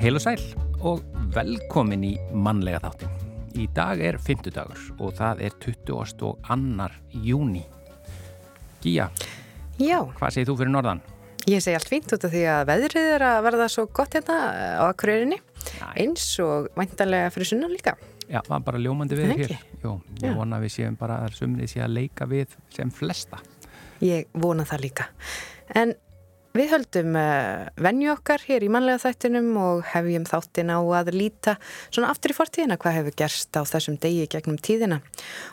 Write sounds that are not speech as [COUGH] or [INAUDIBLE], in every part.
Heil og sæl og velkomin í mannlega þáttin. Í dag er fymtudagur og það er 22. júni. Gíja, Já, hvað segir þú fyrir norðan? ég segi allt fínt út af því að veðrið er að verða svo gott hérna á akkurýrinni eins og væntalega fyrir sunnan líka. Já, það var bara ljómandi við hér. Jú, ég Já. vona að við séum bara að sumrið sé að leika við sem flesta. Ég vona það líka. En við höldum uh, venju okkar hér í mannlega þættinum og hefjum þáttin á að líta svona aftur í fortíðina hvað hefur gerst á þessum degi gegnum tíðina.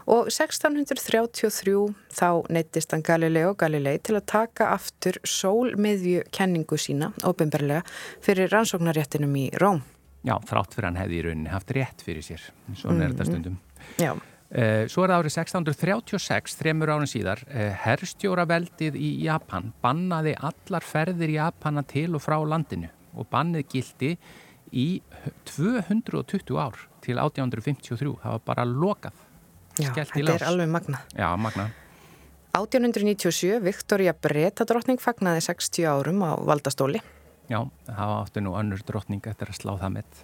Og 1633 þá neittist hann Galileo Galilei til að taka aftur sólmiðju kenningu sína, óbyrmberlega, fyrir rannsóknaréttinum í Róm. Já, þrátt fyrir hann hefði í rauninni haft rétt fyrir sér. Svona er þetta stundum. Já, Eh, Svo er það árið 1636, þremur árið síðar, eh, herstjóraveldið í Japan bannaði allar ferðir Japana til og frá landinu og bannið gildi í 220 ár til 1853. Það var bara lokað. já þetta er alveg magnað. Já, magna. 1897, Viktoria Bretadrottning fagnaði 60 árum á valdastóli. Já, það áttu nú önnur drottning eftir að slá það með.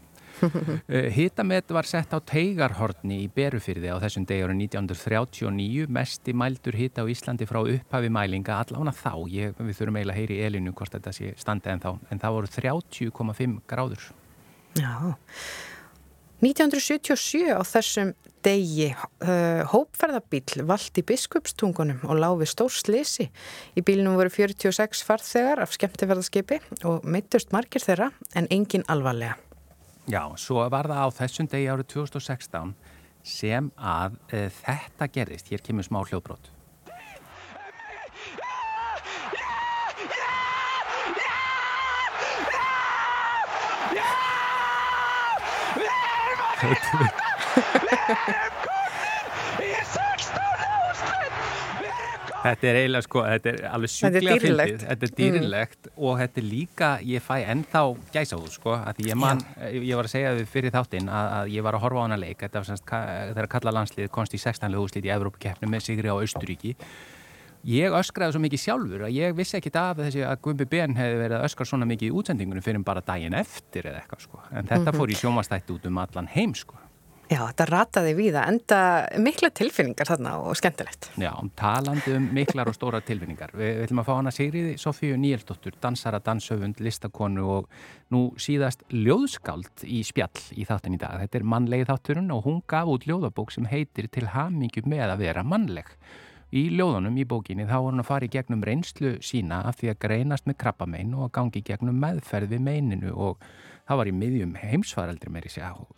[LAUGHS] Hitamet var sett á teigarhorni í Berufyrði á þessum degi árið 1939, mesti mældur hita á Íslandi frá upphafi mælinga, allavega þá, ég, við þurfum eiginlega að heyri í elinu hvort þetta sé standið en þá, en það voru 30,5 gráður. Já. 1977 á þessum degi uh, hópferðabíl vald í biskupstungunum og láfi stór slisi. Í bílnum voru 46 farþegar af skemmtifærðarskipi og meittust margir þeirra en engin alvarlega. Já, svo var það á þessum degi árið 2016 sem að e, þetta gerðist, hér kemur smá hljóðbrot. Þetta er eiginlega sko, þetta er alveg Þetta er sjúklega fyndið, þetta er dýrilegt og þetta er líka, ég fæ ennþá gæsa út sko, að ég man, ég var að segja við fyrir þáttinn að, að ég var að horfa á hana leik, þetta var semst, þegar kalla landslið konst í 16 lögúslið í Evrópukeppnu með Sigri á Austuríki. Ég öskraði svo mikið sjálfur að ég vissi ekki af þessi að Gumbi Ben hefði verið að öskra svona mikið í útsendingunum fyrir bara daginn eftir eða eitthvað sko. En þetta fór í sjómanstætti út um allan heim sko. Já, þetta rataði víða, enda mikla tilfinningar þarna og skemmtilegt. Já, talandi um miklar og stóra tilfinningar. Við, við ætlum að fá hana Sigriði Sofíu Níeldóttur, dansara, dansöfund, listakonu og nú síðast ljóðskald í spjall í þáttin í dag. Þetta er mannlegi þátturinn og hún gaf út ljóðabók sem heitir Til hamingju með að vera mannleg. Í ljóðunum í bókinni þá var hún að fara í gegnum reynslu sína af því að greinast með krabbamein og að gangi gegnum meðferð við meininu og það var í miðjum heimsfaraldri meiri.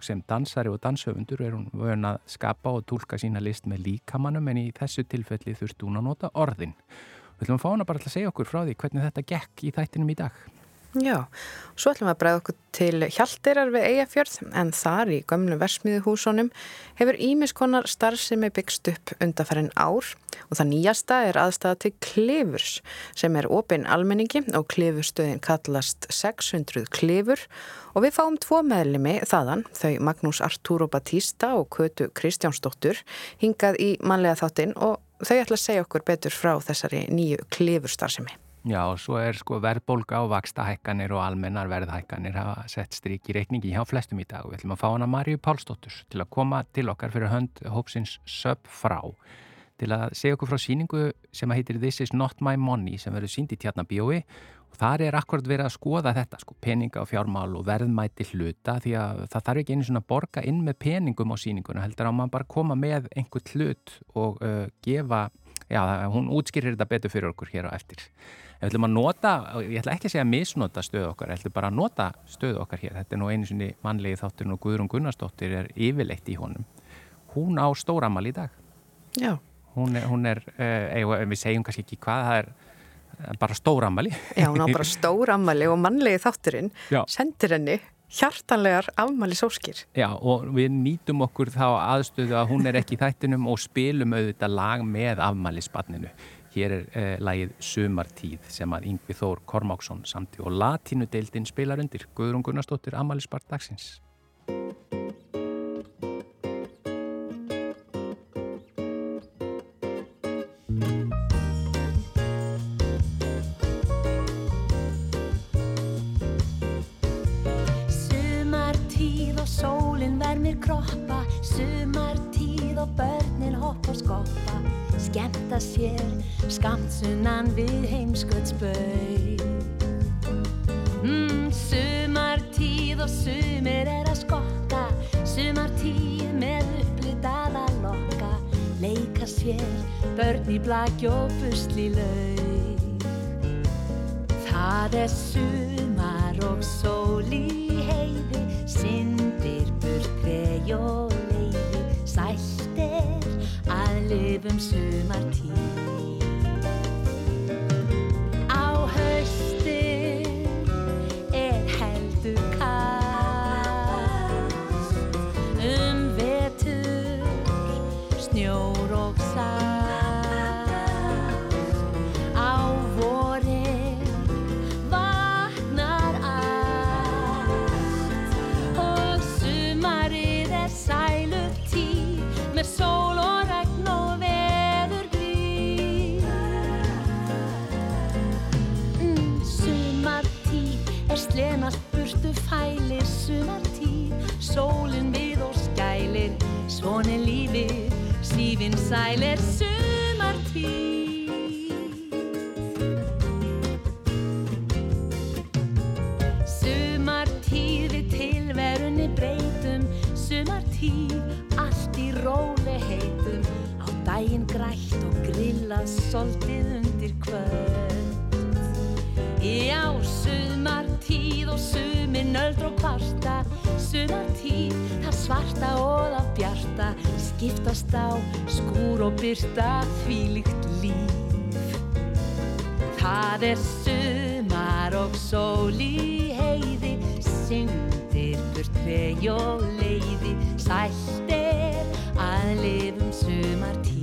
Sem dansari og danshöfundur er hún vön að skapa og tólka sína list með líkamannum en í þessu tilfelli þurfti hún að nota orðin. Við ætlum að fá hana bara að segja okkur frá því hvernig þetta gekk í þættinum í dag. Já, svo ætlum við að bregða okkur til Hjaltirar við Eyjafjörð en þar í gömlu versmiðuhúsunum hefur ímiskonar starfsemi byggst upp undarfærin ár og það nýjasta er aðstæða til klifurs sem er opinn almenningi og klifurstöðin kallast 600 klifur og við fáum tvo meðlimi þaðan, þau Magnús Arturo Batista og Kötu Kristjánsdóttur hingað í manlega þáttinn og þau ætla að segja okkur betur frá þessari nýju klifurstarfsemi. Já, og svo er sko verðbólga og vakstahækkanir og almennar verðhækkanir hafa sett strík í reikningi hjá flestum í dag og við ætlum að fá hana Marju Pálsdóttur til að koma til okkar fyrir hönd hópsins Söp frá til að segja okkur frá síningu sem að heitir This is not my money sem verður sínd í tjarnabíói og þar er akkurat verið að skoða þetta sko, peninga og fjármál og verðmæti hluta því að það þarf ekki einu svona að borga inn með peningum á síninguna heldur að maður bara koma með einhvern hlut og uh, gefa, já, hún útskýrir þetta betur fyrir okkur hér á eftir. Við ætlum að nota, ég ætla ekki að segja misnota stöðu okkar, ég ætlum bara að nota stöðu okkar hér. Þetta er nú einu sinni mannlegi þátturinn og Guðrún Gunnarsdóttir er yfirleitt í honum. Hún á stóramal í dag. Já. Hún er, hún er uh, við segjum kannski ekki hvað, það er eh, bara stóramali. Já, hún á bara stór ammali og mannlegi þátturinn Já. sendir henni hjartanlegar afmæli sóskir. Já, og við nýtum okkur þá aðstöðu að hún er ekki í þættinum og spilum auðvitað lag með afmælisbarninu. Hér er eh, lagið Sumartíð sem að Yngvi Þór Kormáksson samti og latínudeildin spilar undir Guðrún Gunnarsdóttir afmælisbart dagsins. Og busli laug Það er sumar Sumartíð, allt í róli heitum Á daginn grætt og grillað Soltið undir kvöld. Já, sumartíð og sumin öldr og kvarta Sumartíð, það svarta og það bjarta Skiptast á skúr og byrta Þvílíkt líf. Það er sumar og sól í heiði Syndir burt trey og leiði. Sætt er að lifum sumartíð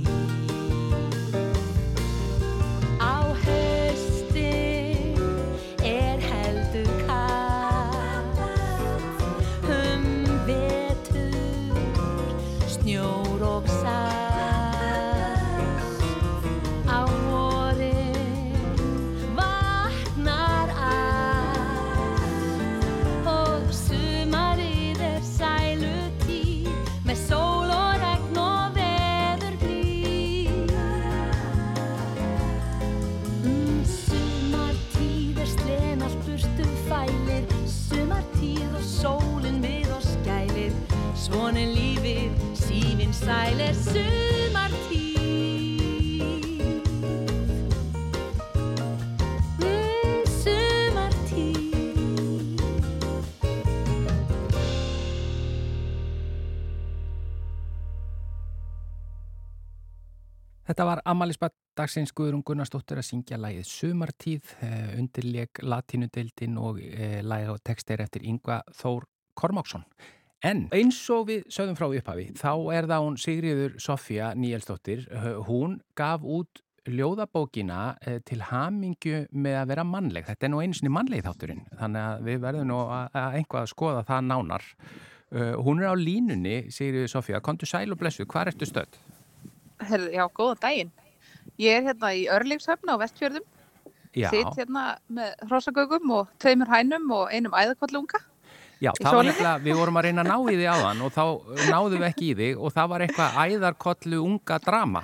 Þetta var Amalisbad dagsins Guðrún Gunnarsdóttir að syngja lægið Sumartíð, eh, undirleik Latínudeildin og eh, læg og textir eftir Yngva Þór Kormáksson. En eins og við sögðum frá upphafi, þá er það hún Sigriður Sofía Níelsdóttir, hún gaf út ljóðabókina eh, til hamingju með að vera mannleg. Þetta er nú einu sinni mannleg þátturinn, þannig að við verðum nú að, að einhvað að skoða það nánar. Hún er á línunni, Sigriður Sofía, kontu sæl og blessu, hvað ertu stödd? Herðu, já, góðan daginn. Ég er hérna í Örlífshöfna á Vestfjörðum, Já. sitt hérna með hrossagögum og tveimur hænum og einum æðakollunga. Já, það var nefnilega, við vorum að reyna að ná í þig áðan og þá náðum við ekki í þig og það var eitthvað æðarkollu unga drama.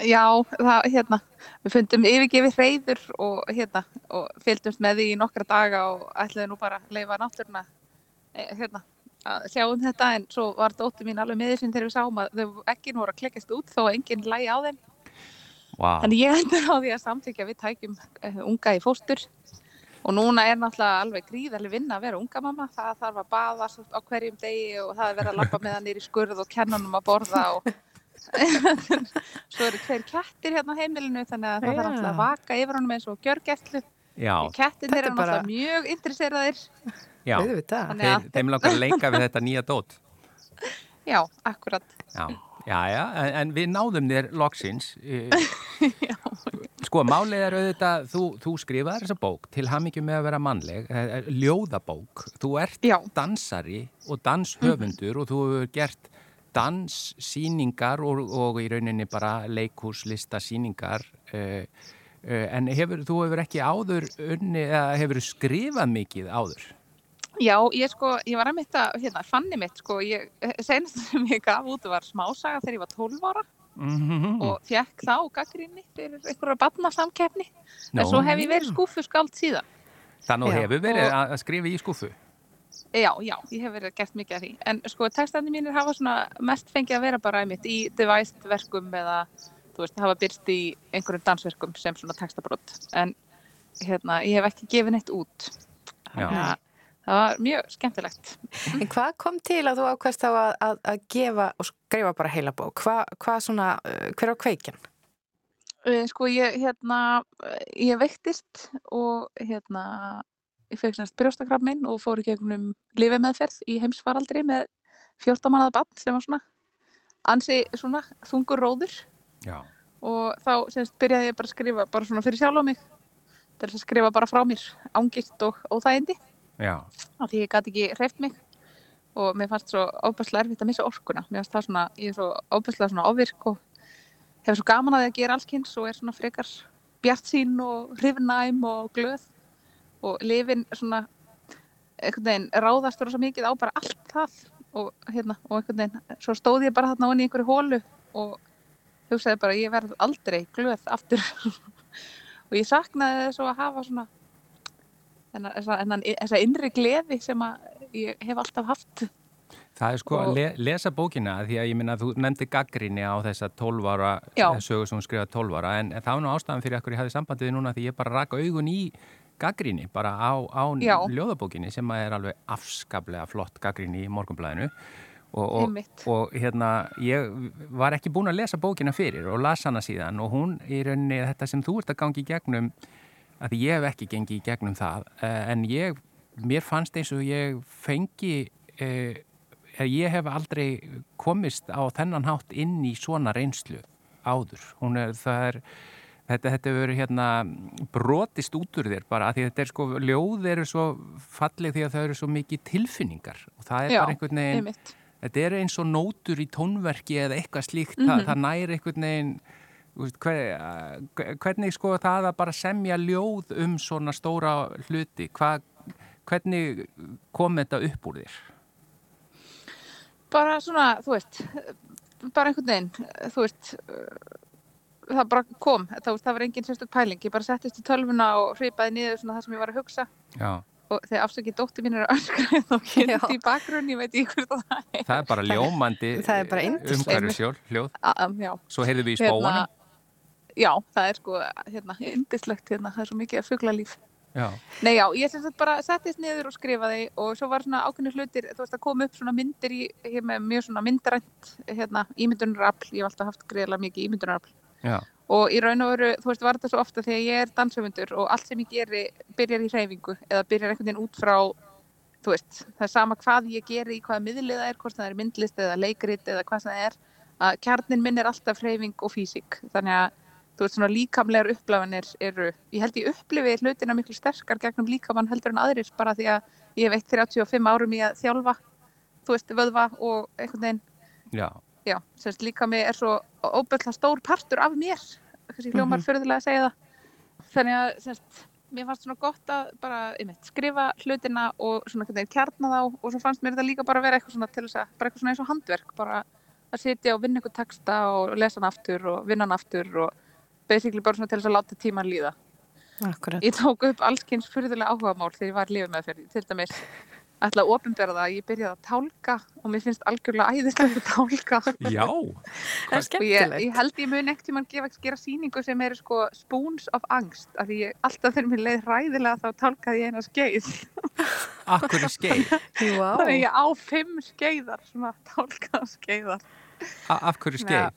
Já, það, hérna, við fundum yfirgefið hreyður og hérna, og fylgdumst með því í nokkra daga og ætlaði nú bara að leifa náttúruna, eh, hérna, að sjá um þetta en svo var dóttir mín alveg með þessum þegar við sáum að þau ekki voru að klekkast út þó að enginn lægi á þeim. Wow. Þannig ég endur á því að samþykja við tækjum eh, unga í fóstur og núna er náttúrulega alveg gríðarlega vinna að vera unga mamma. Það þarf að baða á hverjum degi og það er verið að lappa með hann nýri skurð og kennanum að borða og [LAUGHS] svo eru tveir kettir hérna á heimilinu þannig að það þarf náttúrulega að vaka yfir honum eins og gjörgæslu. Já, Kettin Þetta er bara- mjög interesseraðir. já, Auðvitað. Þannig þeir, að- þeim langar að leika við þetta nýja dót. Já, akkurat. Já, já, já, en, en við náðum þér loksins. eh, [LAUGHS] Sko, málið er auðvitað, þú, þú skrifaði þessa bók til hamingjum með að vera mannleg, eh, eh, ljóðabók. Þú ert Já. dansari og danshöfundur og þú hefur gert danssýningar og, og í rauninni bara leikhúslistasýningar. Uh, uh, en hefur, þú hefur ekki áður unni, eða hefur skrifað mikið áður? Já, ég sko, ég var að mitt að, hérna, fanni mitt sko, ég, senast sem ég gaf út var smásaga þegar ég var 12 ára Mm og fekk þá gaggrinni fyrir einhverja barnasamkeppni en svo hef ég verið skúfuskáld síðan. Þannig hefur verið Og- að skrifa í skúfu. Já, já, ég hef verið gert mikið af því. En sko, textandi mínir hafa svona mest fengið að vera bara einmitt í devised verkum eða, þú veist, hafa byrst í einhverjum dansverkum sem svona textabrott. En hérna, ég hef ekki gefið neitt út. Já. Þannig að það var mjög skemmtilegt. En hvað kom til að þú ákvæmst þá að, að, að gefa og skrifa bara heila bók? Hva, hvað svona, uh, hver á kveikjan? Eh, Sko, ég, hérna, eh, ég veiktist og hérna, ég fekk semst brjóstakraf minn og fór í gegnum lifimeðferð í heimsfaraldri með 14 mannaða bann sem var svona ansi svona þungur róður Já. og þá semst byrjaði ég bara að skrifa bara svona fyrir sjálf á mig. Til að skrifa bara frá mér ángilt og óþægindi. Af því ég gæti ekki hreift mig. Og mér fannst svo óbærslega erfitt að missa orkuna. Mér fannst það svona, ég er svo óbærslega svona ofvirk og hefur svo gaman að því að gera allskins og er svona frekar bjart sín og hrifnæm og glöð. Og lifin svona einhvern veginn ráðast rosa mikið á bara allt það. Og hérna og einhvern veginn svo stóð ég bara þarna onni í einhverju hólu og hugsaði bara ég verð aldrei glöð aftur. [LAUGHS] Og ég saknaði þess að hafa svona þennan- þessa innri gleði sem að ég hef alltaf haft. Það er sko að Og- le lesa bókina því að ég minna að þú nefndi gaggrinni á þessa 12 ára Já. sögu sem hún skrifaði 12 ára en, það var nú ástæðan fyrir að ég hafði sambandið við núna því ég bara raka augun í gaggrinni bara á, á ljóðabókinni sem að er alveg afskaplega flott gaggrinni í morgunblæðinu og, og, og hérna ég var ekki búin að lesa bókina fyrir og las hana síðan og hún í rauninni þetta sem þú ert að gangi í gegnum að ég hef ekki gengið í gegnum það eh, en ég, mér fannst eins og ég fengi eh, ég hef aldrei komist á þennan hátt inn í svona reynslu áður. Er, er, þetta, þetta hefur verið hérna brotist út úr þér bara, því þetta er sko, ljóð eru svo falleg því að það eru svo mikið tilfinningar og það er Já, bara einhvern veginn, einmitt þetta er eins og nótur í tónverki eða eitthvað slíkt, það, það næri einhvern veginn hver, hvernig sko það að bara semja ljóð um svona stóra hluti, hvað, hvernig kom þetta upp úr þér? bara svona, þú veist bara einhvern veginn, þú veist það bara kom. Það, það var engin sérstök pæling, ég bara settist í tölvuna og hripaði niður svona það sem ég var að hugsa. Já. Og þegar afsakið dóttir mín er að öskra [LAUGHS] þá kynnt í bakgrunn, ég veit ekki hvort það er Það er bara ljómandi Það er bara yndislegt. umhverfisjól, hljóð. um, Svo heyrðum við í spóanum. já, það er sko hérna, indislegt hérna, það er svo mikið fuglalíf Já. Nei já, ég sem sagt bara settist niður og skrifaði og svo var svona ákveðni hlutir, þú veist að koma upp svona myndir í, hér með mjög svona myndarænt hérna, ímyndunarafl, ég hef alltaf haft greiðlega mikið ímyndunarafl Já. Og í raun og veru, þú veist, var þetta svo ofta þegar ég er danshöfundur og allt sem ég geri byrjar í hreyfingu eða byrjar einhvern veginn út frá þú veist, það er sama hvað ég geri í hvaða miðlið það er, hvort það er myndlist eða leikrit eða hvað það er, að kjarnin minn er alltaf hreyfing og físík, þannig að þú veist, svona líkamlegar upplæfanir eru, ég held ég upplifi hlutina miklu sterkar gegnum líkamann heldur en aðrir bara því að ég hef eitt 35 árum í að þjálfa, þú veist, vöðva og einhvern veginn Já. Já, semst líka mig er svo óbæðlega stór partur af mér. Kannski hljómar mm að segja það. Þannig að semst, mér fannst svona gott að bara, einmitt, skrifa hlutina og svona hvernig kjarna þá. Og svo fannst mér þetta líka bara vera eitthvað svona til þess að bara eitthvað svona eins og handverk bara að sitja og vinna eitthvað texta og lesa hann aftur og vinna hann aftur og basically bara svona til þess að láta tíman líða. Akkurat. ég tók upp allskins fyrðulega áhugamál þegar ég var lífið með fyrir til dæmis ætla að opinbera það að ég byrjaði að tálka og mér finnst algjörlega æðislega að tálka Já. [LAUGHS] Það er og ég, skemmtilegt. ég held ég mun ekkert tímann gefa gera sýningu sem eru sko spoons of angst af því ég, alltaf þegar mér leið hræðilega þá tálkaði ég eina skeið [LAUGHS] Akkur í skeið. Þannig að ég á fimm skeiðar svona tálkaða skeiðar A- Af hverju skeið?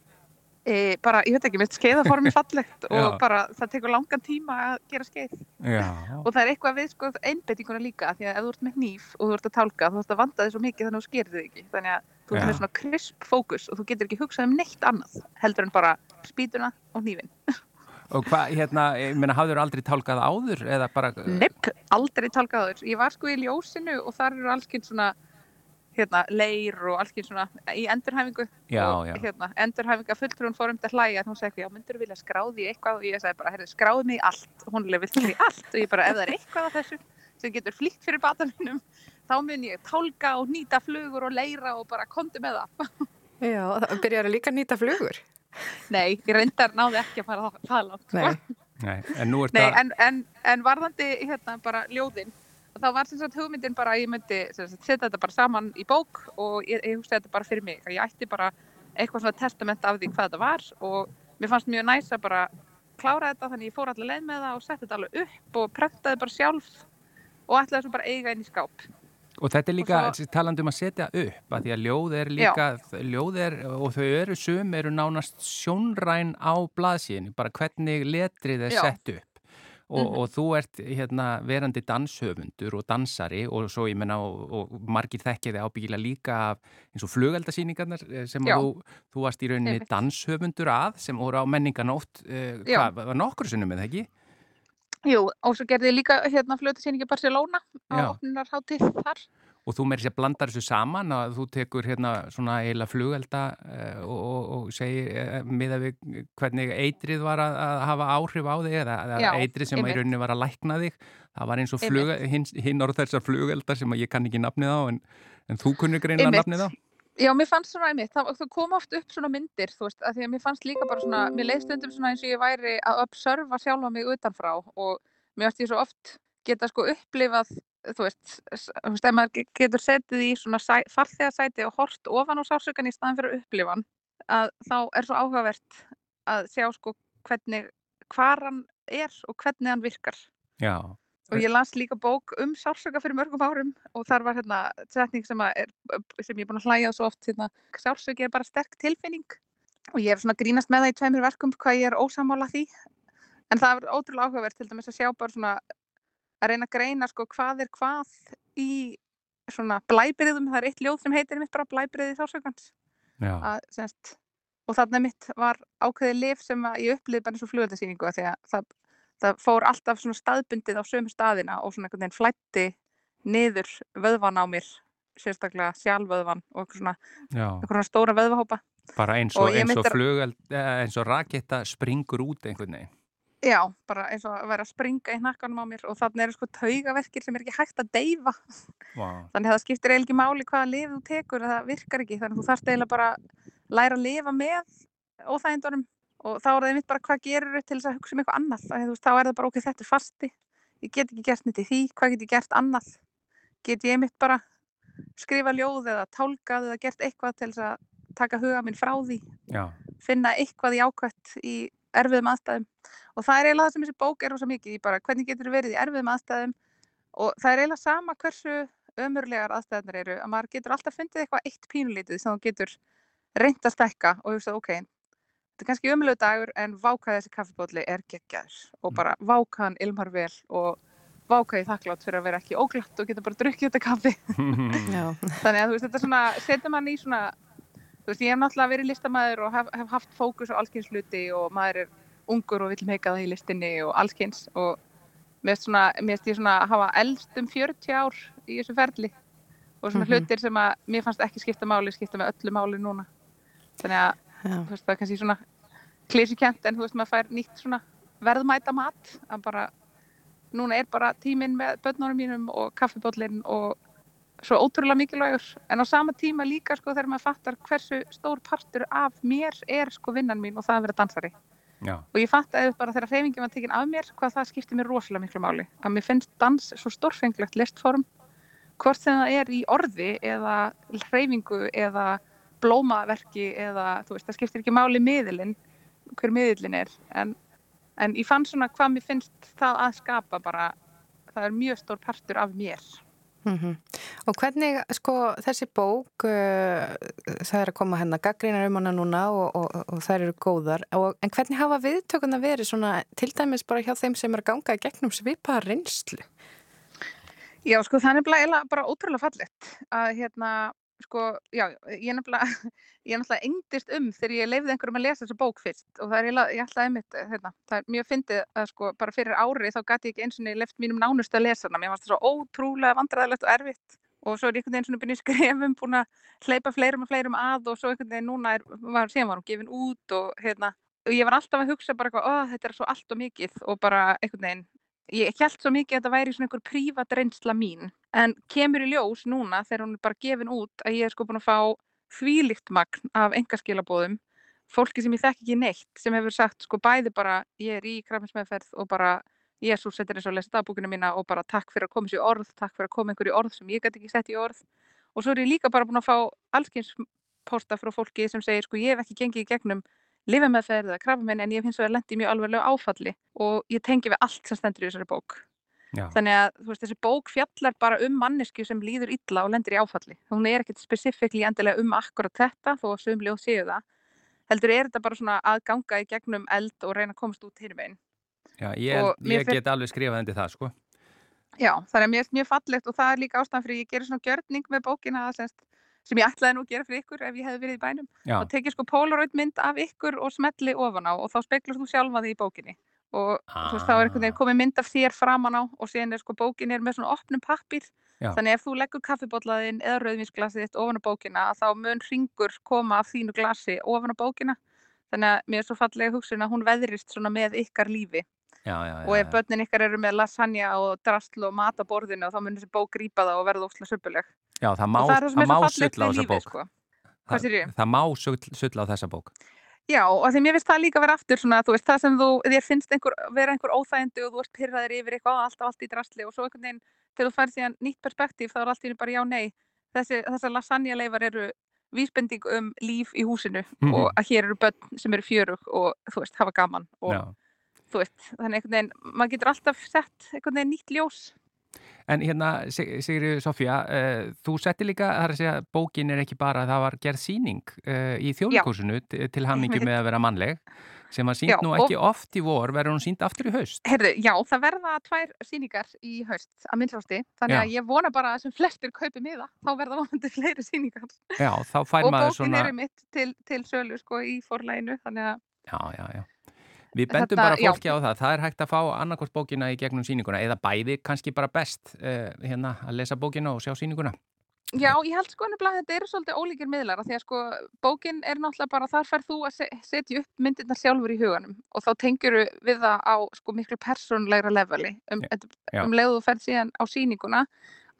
E, bara, ég veit ekki, mitt skeiðaform er [LAUGHS] fallegt og bara það tekur langan tíma að gera skeið. Já. og það er eitthvað við sko einbettinguna líka því að ef þú ert með hníf og þú ert að tálka þú ert að vanda þig svo mikið þannig að þú skerir þig ekki. Þannig að þú ert með svona crisp fókus og þú getur ekki hugsað um neitt annað heldur en bara spýtuna og hnífin Og hvað, hérna, ég meina, hafður aldrei tálkað áður eða bara... Nepp, aldrei tálkaður. Ég var sko í ljósinu og þar eru allskinn svona hérna, leir og allskinn svona í endurhæfingu Já, og já. hérna, endurhæfinga fulltrúin fór um þetta hlæja hún sagði, já, myndur vilja skráði í eitthvað og ég sagði bara, herri, skráði mig í allt og hún leið vill í allt og ég bara, ef það er eitthvað af þessu sem getur flýtt fyrir batanum þá mun ég tálka og nýta flugur og leira og bara kondi með það. [LAUGHS] Já, það byrjar að líka nýta flugur. Nei, ég reyndar náði ekki að fara það, langt. Nei. Sko. Nei, en nú er Nei, en, en, en varðandi hérna bara ljóðin, þá var sem sagt hugmyndin bara að ég myndi setja þetta bara saman í bók og ég, ég hugsa þetta bara fyrir mig. Ég ætti bara eitthvað svona testament af því hvað þetta var og mér fannst mjög næs að bara klára þetta þannig ég fór allir leið með það og setti þetta alveg upp og prentaði bara sjálf og ætlaði svo bara eiga inn í skáp. Og þetta er líka svo- talandi um að setja upp, að því að ljóð er líka, ljóð er, og þau eru sum, eru nánast sjónræn á blaðsíðinu, bara hvernig letrið er Já. sett upp. Og, og þú ert hérna verandi danshöfundur og dansari og svo ég menna og, og margir þekkiði ábyggilega líka af eins og flugeldasýningarnar eh, sem þú, þú varst í rauninni Einmitt. danshöfundur að sem voru á menninganótt, Já. hvað, var nokkur sinnum með ekki? Jú, og svo gerði ég líka hérna flötusýningi Barcelona á opnunarháttið þar. Og þú meiri sér blandar þessu saman að þú tekur hérna svona eiginlega flugelda uh, og, og, og segir uh, miða við hvernig eitrið var að, að hafa áhrif á þig eða, Já, eitrið sem að í rauninni var að lækna þig. Það var eins og fluga, hinn, hinn orð þessar flugelda sem að ég kann ekki nafnið á en, en þú kunni Einmitt. nafnið á. Já, mér fannst svona einmitt, það, það kom oft upp svona myndir, þú veist, að því að mér fannst líka bara svona, mér leið stundum svona eins og ég væri að observa sjálfa mig utanfrá og mér fannst ég svo oft geta sko upplifað, þú veist, þú veist, ef maður ge- getur setið í svona sæ, farþegarsæti og hort ofan á sársökan í staðan fyrir að upplifa hann, að þá er svo áhugavert að sjá sko hvernig, hvar hann er og hvernig hann virkar. Já, Og ég las líka bók um sársöka fyrir mörgum árum og þar var hérna setning sem, er, sem ég er búin að hlæja svo oft hérna, sársöki er bara sterk tilfinning og ég hef svona grínast með það í tveimur verkum hvað ég er ósamála því en það er ótrúlega áhugavert til dæmis að sjá bara svona að reyna að greina sko hvað er hvað í svona blæbriðum, það er eitt ljóð sem heitir mitt bara blæbriði semst, og þarna mitt var ákveðið lif sem ég upplýði bara eins og flugöldasýningu því að það, það fór alltaf svona staðbundið á sömu staðina og svona einhvern veginn flætti niður vöðvan á mér sérstaklega sjálfvöðvan og eitthvað svona, svona stóra vöðvahópa. Bara eins Og og, og flugeld, eh, eins og raketta springur út einhvern veginn. Já, bara eins og að vera að springa í hnakkanum á mér og þannig eru sko taugaverkir sem er ekki hægt að deyfa. Wow. þannig að það skiptir eiginlega ekki máli hvaða lif þú tekur það virkar ekki, þannig að þú þarft eiginlega bara að læra að lifa með óþægindunum og þá er það einmitt bara hvað gerur til þess að hugsa um eitthvað annað. Þá, er það bara ok, þetta fasti. Ég get ekki gert neitt í því, hvað get ég gert annað? Get ég einmitt bara skrifa ljóð eða tálkað eða gert eitthvað til þess að taka huga minn frá því? Já, finna eitthvað í ákvæmt í erfiðum aðstæðum. Og það er eiginlega það sem þessi bók er rosa mikið í bara hvernig getur verið í erfiðum aðstæðum? Og það er eiginlega sama hversu ömurlegar aðstæðunar eru að maður getur alltaf fundið eitthvað eitt pínulítið sem þú getur reynt að stekka og hugsa ok, þetta er kannski ömurlegu dagur en vákað þessi kaffibótli er geggjaður. Og bara vákaðan ilmar vel og vákaði þakklátt fyrir að vera ekki óglatt og geta bara drukkið þetta kaffi. [LAUGHS] [LAUGHS] Þannig að þú veist, þetta svona, setur mann í svona þú veist, ég hef náttúrulega verið listamæður og hef, hef haft fókus á allskyns hluti og maður er ungur og vill meika það í listinni og allskyns og mér finnst ég svona að hafa eldst um 40 ár í þessu ferli og svona Mhm. hlutir sem að mér fannst ekki skipta máli, skipta með öllu máli núna þannig að, já, þú veist, það er kannski svona klísukent en þú veist, maður fær nýtt svona verðmæta mat að bara, núna er bara tíminn með börnunum mínum og kaffibóllinn og svo ótrúlega mikilvægur. En á sama tíma líka sko þegar maður fattar hversu stór partur af mér er sko vinnan mín og það að vera dansari. Já, og ég fatt að bara þegar hreyfingin var tekin af mér hvað það skipti mér rosalega miklu máli. Að mér finnst dans svo stórfenglegt listform hvort sem það er í orði eða hreyfingu eða blómaverki eða þú veist það skiptir ekki máli miðilinn hver miðilinn er. En, en ég fann svona hvað mér finnst það að skapa bara það er mjög stór partur af mér mhm. Og hvernig, sko, þessi bók, uh, það er að koma hennar gaggrínar um hana núna og, og, og þær eru góðar, og, en hvernig hafa viðtökuna verið svona, til dæmis bara hjá þeim sem er að ganga í gegnum svipaða reynslu? Já, sko, það er bara ótrúlega fallegt að hérna, sko, já, ég er nefnilega, [LAUGHS] ég er nefnilega engdist um þegar ég leifði einhverjum að lesa þessa bók fyrst og það er ég ætlaði einmitt, hérna, það er mjög fyndið að sko, bara fyrir ári þá gæti ég ekki eins og niður left mínum nánustu að lesa hana, mér fannst það svo ótrúlega vandræðilegt og erfitt og svo er einhvern veginn svona byrjun í [LAUGHS] skrefum búin að hleypa fleirum og fleirum að og svo einhvern veginn núna er, var, síðan var hún gefin út og hérna, og ég var alltaf að hugsa bara eitthvað, ó, þetta er svo allt og mikið. Og bara einhvern veginn ég held svo mikið að þetta væri svona einhver prívat reynsla mín en kemur í ljós núna þegar hún er bara gefin út að ég er sko búin að fá þvílikt magn af engaskilabóðum fólki sem ég þekk ekki neitt sem hefur sagt sko bæði bara ég er í krafminsmeðferð og bara Jésús settir eins og lesa dagbúkina mína og bara takk fyrir að koma sér orð, takk fyrir að koma einhverju orð sem ég gæti ekki sett í orð. Og svo er ég líka bara búin að fá allskyns posta frá fólki sem segir sko ég hef ekki gengið í gegnum lifameðferð eða krafamenn en ég hef hins vegar lendið mjög alvarlega áfalli og ég tengi við allt sem stendur í þessari bók. Já. Þannig að veist, þessi bók fjallar bara um mannesku sem líður illa og lendir í áfalli. Hún er ekkert spesifíkli endilega um akkurat þetta þó að sömljóð séu það. Heldur er þetta bara svona að ganga í gegnum eld og reyna að komast út hinn meginn. Já, ég, ég get alveg skrifað undir það sko. Já, það er mjög, mjög fallegt og það er líka ástæðan fyrir ég gerir svona gjörning með bókina að semst sem ég ætlaði nú að gera fyrir ykkur ef ég hef verið í bænum. Já. og tekið sko polaroid mynd af ykkur og smelli ofan á og þá speiklast þú sjálfa því í bókinni. Og ah. veist þá er einhvern veginn komið mynd af þér framan á og síðan er sko bókinni er með svona opnum pappir Já. þannig ef þú leggur kaffibotlaðinn eða rauðvinsglasið þitt ofan á bókina þá mun ringur koma af þínu glasi ofan á bókina. Þannig að mér er svo fallega hugsun að hún veðrist svona með ykkar lífi. Já, já, já, og ef börnin ykkar eru með lasagna og drastl og mat á borðinu þá munir þessi bók grípa það og verða ósla söpuleg Já, það má, má sulla á þessa bók. sko. það, það má sulla á þessa bók. Já, og því mér finnst það líka að vera aftur svona, þú veist, það sem þú, þér finnst einhver, vera einhver óþægindi og þú ert pyrraðir yfir eitthvað alltaf allt í drastli og svo einhvern veginn, þegar þú færð síðan nýtt perspektíf þá er allt í bara já, nei. Þessi, þessar lasagna leifar eru vísbending um líf í húsinu mm og að hér eru börn sem eru fjörug og þú veist, hafa gaman og já. þú veist, þannig einhvern veginn, maður getur alltaf sett einhvern veginn nýtt ljós. En hérna, Sigri Sofía, uh, þú setti líka, það er að segja, bókin er ekki bara að það var gerð síning uh, í þjóðlíkursinu til hamningu með að vera mannleg, sem var sínt nú ekki og... oft í vor, verður hún sínt aftur í haust? Herðu, já, það verða tvær síningar í haust að minnsásti, þannig já. að ég vona bara að sem flestir kaupi miða, þá verða vonandi fleiri síningar. Já, þá fær maður svona... Og bókin er mitt til, til sölu sko í forleginu, þannig að... Já, já, já. Við bendum bara fólki já. á það, það er hægt að fá annarkort bókina í gegnum síninguna eða bæði kannski bara best uh, hérna að lesa bókina og sjá síninguna. Já, ég held sko nefnilega að þetta eru svolítið ólíkir miðlar því að sko bókin er náttúrulega bara þar færð þú að setja upp myndirna sjálfur í huganum og þá tengjuru við það á sko miklu persónlegra leveli um, um leiðu þú færð síðan á síninguna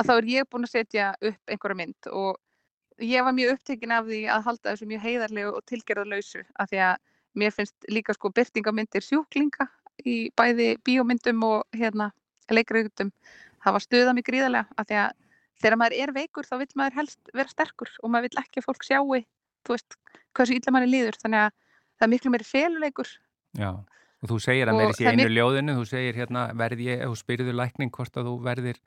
að þá er ég búin að setja upp einhverja mynd og ég var mjög upptekinn af því að halda þessu mjög heiðarlegu og tilgerðalausu af því að mér finnst líka sko byrtingamindir sjúklinga í bæði bíómyndum og hérna leikriðutum hafa stuðað mig gríðarlega af því að þegar maður er veikur þá vil maður helst vera sterkur og maður vil ekki að fólk sjáu þú veist, hversu illa manni líður. Þannig að það er miklu meiri féluleikur Já, og þú segir að mér í einu mik ljóðinu, þú segir hérna verði ég, þú spyrður lækning hvort að þú verðir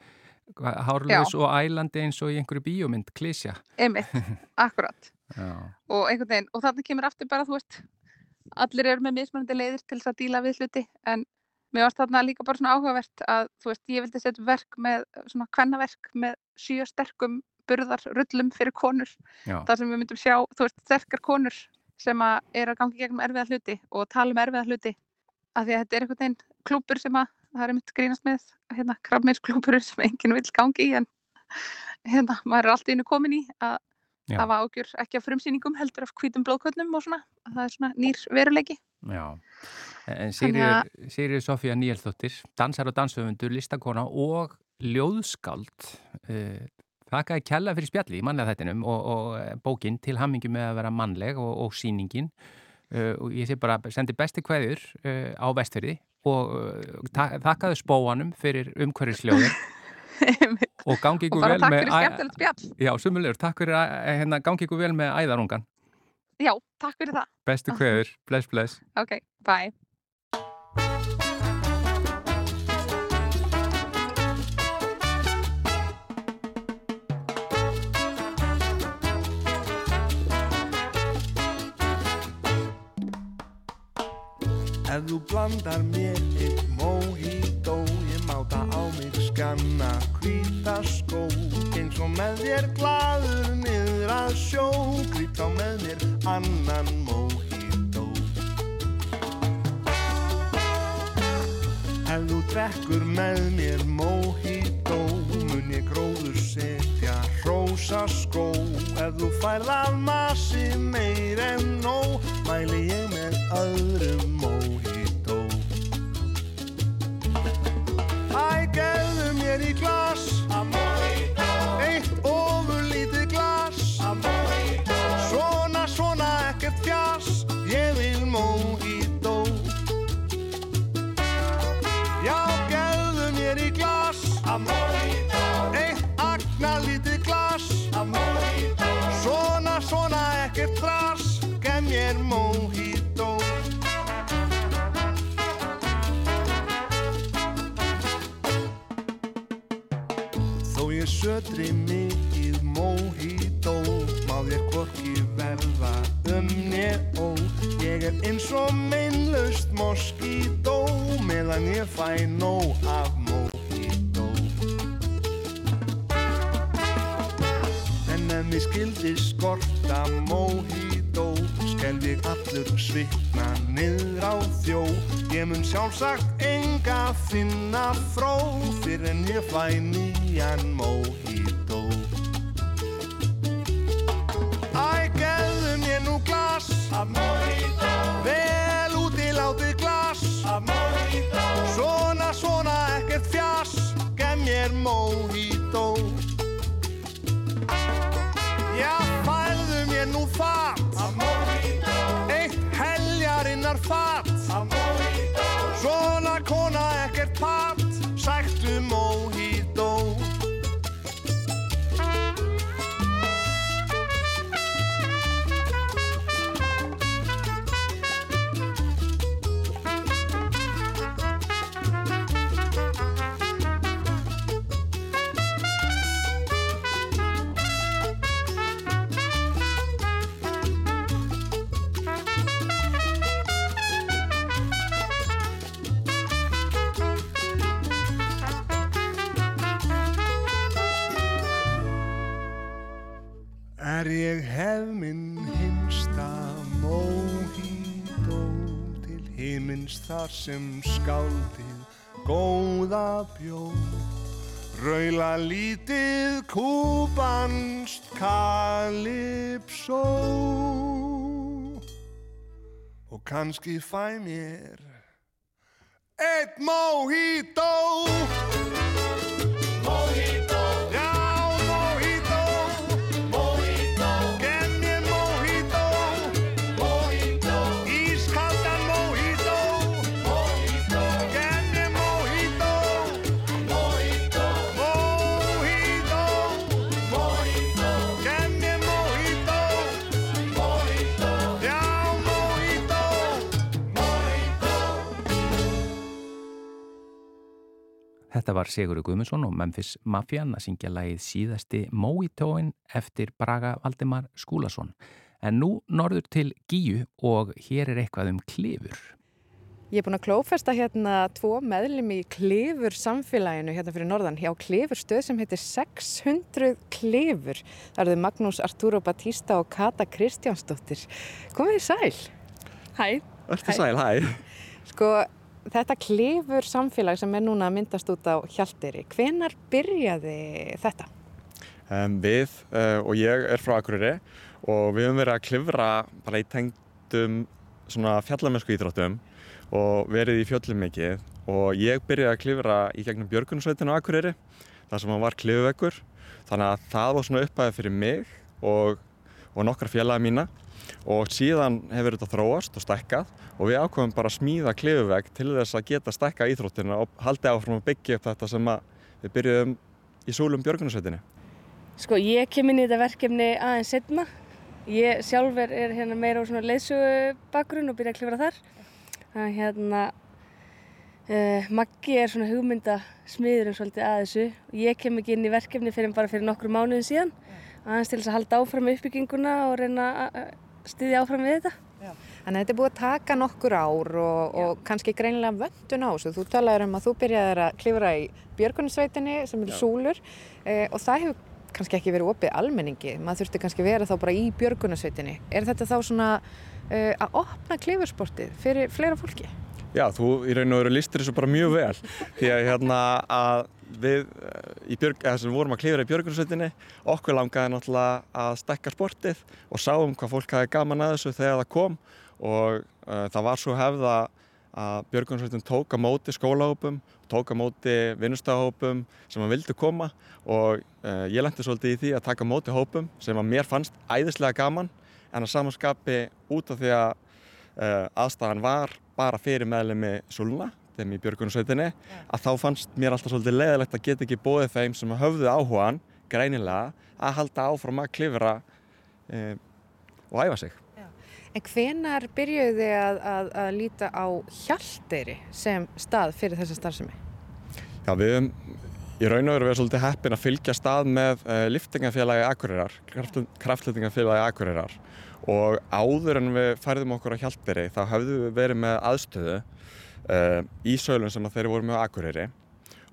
hárlaus og ælandi eins og í einhverju bíómynd, klísja Einmitt, [LAUGHS] akkurat. Já. og einhvern veginn, og þannig kemur aftur bara þú veist allir eru með mismunandi leiðir til þess að díla við hluti en mér varst þarna líka bara svona áhugavert að þú veist ég vildi setja verk með svona kvennaverk með sjö sterkum burðar rullum fyrir konur Já. þar sem við myndum sjá þú veist sterkar konur sem að er að gangi gegnum erfiða hluti og tala um erfiða hluti af því að þetta er einhvern veginn klúpur sem að það er myndið grínast með hérna krabmeisklúpur sem enginn vil gangi í en hérna maður er alltaf innu komin í að Já. Það var ágjur ekki af frumsýningum heldur af hvítum blóðkvöldnum og svona. Það er svona nýr veruleiki. Já, en Sigriður Sofía Níelsdóttir, dansar og dansöfundur, listakona og ljóðskald. Uh, þakkaði kella fyrir spjalli í mannlega þettinum og, og eh, bókinn til hammingi með að vera mannleg og, og síningin. Uh, og ég sé bara, sendi besti kveður uh, á vestfyrði og þakkaði spóanum fyrir umhverjusljóður. [LAUGHS] og gangi ykkur vel með... Og bara takk fyrir skemmtilegt spjall. Já, sumulegur, takk fyrir að hérna, gangi ykkur vel með æðarungan. Já, takk fyrir það. Bestu hverjur, bless, bless. Ok, bye. Ef þú blandar mér eitt mojito Ég máta á mig skanna hvíta skó. Eins og með þér gladur niður að sjó. Grít á með mér annan mojito. Ef þú drekkur með mér mojito Mun ég gróður setja rosa skó. Ef þú færð af massi meir en nóg Mæli ég með öðrum gefðu mér í glas. Hef minn hinsta mojito til himins þar sem skáldið góða bjóð Raula lítið kúbanst kalipsó. Og kannski fæ mér eitt mojito Mojito Þetta var Sigurður Guðmundsson og Memphis Mafian að syngja lagið síðasti Mojitóin eftir Braga Valdimar Skúlason. En nú norður til Gíu og hér er eitthvað um klifur. Ég er búin að klófesta hérna tvo meðlum í klifur samfélaginu hérna fyrir norðan hjá klifurstöð sem heitir 600 klifur. Það eru þau Magnús Arturo Batista og Kata Kristjánsdóttir. Komið í sæl. Hæ. Ertu Hæ. sæl, hæ. Sko, þetta klifur samfélag sem er núna að myndast út á Hjaltiri, hvenar byrjaði þetta? Um, við uh, og ég er frá Akureyri og við höfum verið að klifra bara í tengdum svona fjallamennsku íþróttum og verið í fjöllum mikið og ég byrjaði að klifra í gegnum Björgunsveitinu á Akureyri þar sem hann var klifuveggur þannig að það var svona upphæðið fyrir mig og, og nokkra fjallaði mína og síðan hefur þetta þróast og stekkað og við ákveðum bara að smíða klifuvegg til þess að geta stekka íþróttina og haldi áfram að byggja upp þetta sem að við byrjuðum í súlum Björgunsveitinu. Sko ég kem inn í þetta verkefni aðeins setna. Ég sjálfur er hérna meira á svona leysögu bakgrunn og byrja að klifra þar. Það er hérna, uh, Maggi er svona hugmynda smiður um svolítið að þessu. Ég kem ekki inn í verkefni fyrir bara fyrir nokkru mánuðin síðan. Aðeins til þess að halda áfram uppbygginguna og reyna að styðja áfram við þetta. Þannig að þetta er búið að taka nokkur ár og, og kannski greinilega vöndun á þessu. Þú talaður um að þú byrjaðir að klifra í Björgunsveitinni sem eru súlur eh, og það hefur kannski ekki verið opið almenningi. Maður þurfti kannski vera þá bara í Björgunsveitinni. Er þetta þá svona eh, að opna klifursportið fyrir fleira fólki? Já, þú í raun og veru listir þessu bara mjög vel því að hérna að við eh, björg, sem vorum að klifra í björgunsveitinni okkur langaði náttúrulega að stekka sportið og sáum hvað fólk hafi gaman að þessu þegar það kom og uh, það var svo hefða að björgunsveitin tók á móti skólahópum, tók á móti vinnustahópum sem að vildu koma og uh, ég lendi svolítið í því að taka móti hópum sem að mér fannst æðislega gaman en að samanskapi út af því að uh, aðstæðan var bara fyrir meðlemi Sulna, þeim í Björgunarsveitinni, að þá fannst mér alltaf svolítið leðilegt að geta ekki bóðið þeim sem höfðu áhugan, greinilega, að halda áfram að klifra uh, og æfa sig. En hvenar byrjuðu þið að, að, að líta á Hjaltiri sem stað fyrir þessa starfsemi? Já, við höfum Í raun og veru erum svolítið heppin að fylgja stað með uh, liftingafélagi Akureyrar, kraftlýtingafélagi Akureyrar og áður en við færðum okkur á Hjaltberi þá hafðum við verið með aðstöðu uh, í sölun sem þeir voru með Akureyri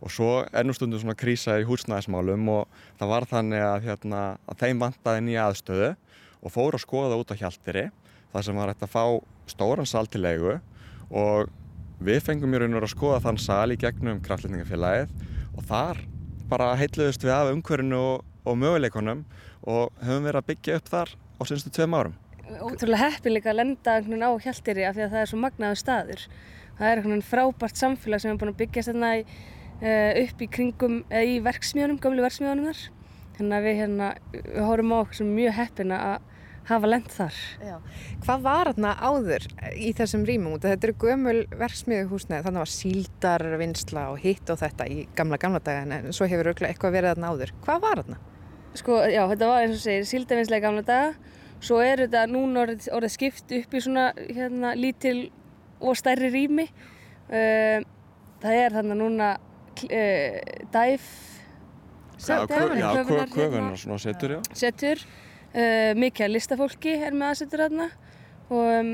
og svo ennum stundum svona krísa í húsnæðismálum og það var þannig að, hérna, að þeim vantaði nýja aðstöðu og fóru að skoða út á Hjaltberi þar sem var hægt að fá stóran sal til leigu og við fengum í raun og veru að skoða þann sal í gegnum kraftlýtingafélagið og þar bara heitluðust við af umhverfinu og, og möguleikonum og höfum verið að byggja upp þar á senstu tveim árum. Ótrúlega heppilega að lenda á hjæltiri af því að það er svo magnaðu staður. Það er eitthvað frábært samfélag sem er búin að byggja þarna upp í kringum, eða í verksmiðunum, gamlu verksmiðunum þar. Þannig að við hérna, við hórum á okkur sem mjög heppina að hafa lend þar. Já. Hvað var þarna áður í þessum rýmum? Þetta eru gömul verksmiðuhúsneið, þannig að síldarvinnsla og hitt og þetta í gamla gamla daga en svo hefur eitthvað verið þarna áður. Hvað var þarna? Sko, já, þetta var eins og segir síldarvinnsla í gamla daga, svo er þetta núna orðið, orðið skipt upp í svona hérna, lítil og stærri rými. Það er þarna núna uh, dæf, köfunar svona setur, já. Setur. Uh, mikið listafólki er með aðsettur aðna og um,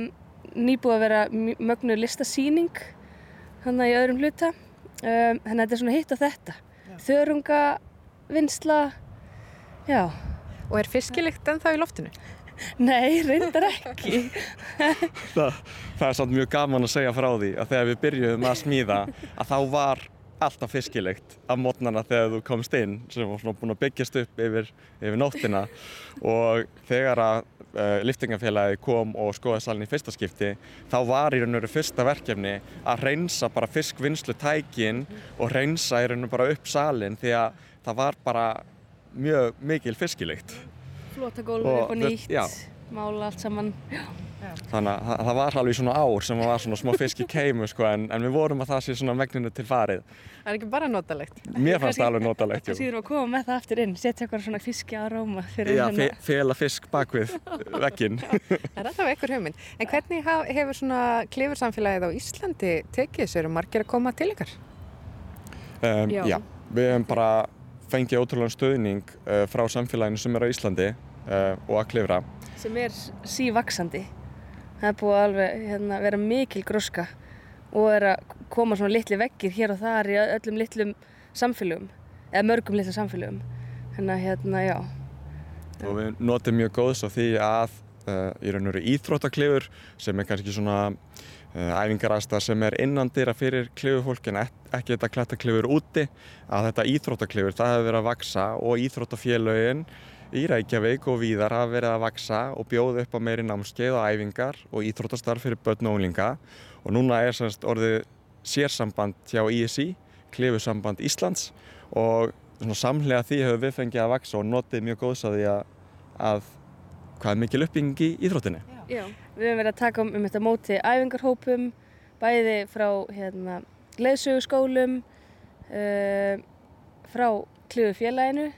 nýbúið að vera mögnu listasýning þannig í öðrum hluta um, þannig að þetta er svona hitt og þetta já. þörunga, vinsla já Og er fiskilikt ennþá í loftinu? Nei, reyndar ekki. Það, það er samt mjög gaman að segja frá því að þegar við byrjuðum að smíða að þá var alltaf fiskilegt af mótnana þegar þú komst inn sem var svona búin að byggjast upp yfir, yfir nóttina. Og þegar að uh, liftingafélagi kom og skoði salin í fyrsta skipti þá var í raun og veru fyrsta verkefni að reynsa bara fiskvinnslu tækin og reynsa í raun og veru bara upp salin því að það var bara mjög mikil fiskilegt Flótagólfur upp og nýtt mála allt saman. Já. Þannig að það var alveg svona ár sem var svona smá fisk í keimu sko, en, en við vorum að það sé svona megninu til farið. Það er ekki bara notalegt. Mér fannst það alveg notalegt Það síður að koma með það aftur inn setja eitthvað svona fiski á róma Já, fe fela fisk bakvið [LAUGHS] vekkin [LAUGHS] Það er alltaf einhver hugmynd. En hvernig hefur svona klifursamfélagið á Íslandi tekið sér og margir að koma til ykkar? Um, já. já, við hefum bara fengið ótrúlega stöðning uh, frá samfélaginu sem er á Íslandi uh, og að klifra. Sem er sívaksandi það er búið að alveg hérna, vera mikil gróska og er að koma svona litli vekkir hér og þar í öllum litlum samfélögum eða mörgum litlum samfélögum. Hérna, hérna, já. Og við notum mjög góðs á því að uh, í raun og veru íþróttaklifur sem er kannski svona æfingarasta sem er innandira fyrir klifufólk en ekki þetta klettaklifur úti að þetta íþróttaklifur það hefur verið að vaksa og íþróttafélögin í Reykjavík og víðar hafa verið að vaksa og bjóða upp á meiri námskeið og æfingar og íþróttastarf fyrir börn og unglinga. Og núna er semst orðið sérsamband hjá ISI, klefusamband Íslands og samlega því hefur við fengið að vaksa og notið mjög góðs að því að, að hvað er mikil uppbyggingi í íþróttinni. Já, við hefum verið að taka um, um þetta móti æfingarhópum, bæði frá hérna, leðsögurskólum, uh, frá klefufélaginu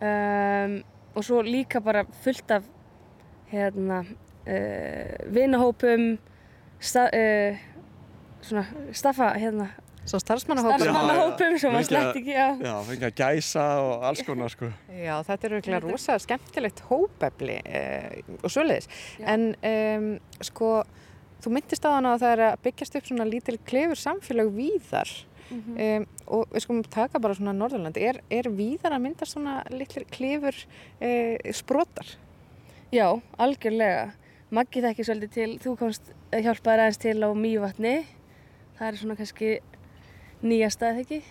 um, og svo líka bara fullt af hérna uh, vinahópum sta, uh, svona staffa hérna Svo starfsmannahópum Starfsmannahópum sem maður slett ekki á Já, fengið að gæsa og alls konar sko. Já, þetta er virkilega rosa skemmtilegt hópefli eh, og svoleiðis. En um, sko, þú myndist á þann að það er að byggjast upp svona lítil klefur samfélag víðar. Mm -hmm. um, og við skulum taka bara svona Norðurlandi, er, er víðar að mynda svona litlir klifur uh, sprotar? Já, algjörlega. Maggi það ekki svolítið til, þú komst hjálpaði aðeins til á Mývatni, það er svona kannski nýjasta eða ekki?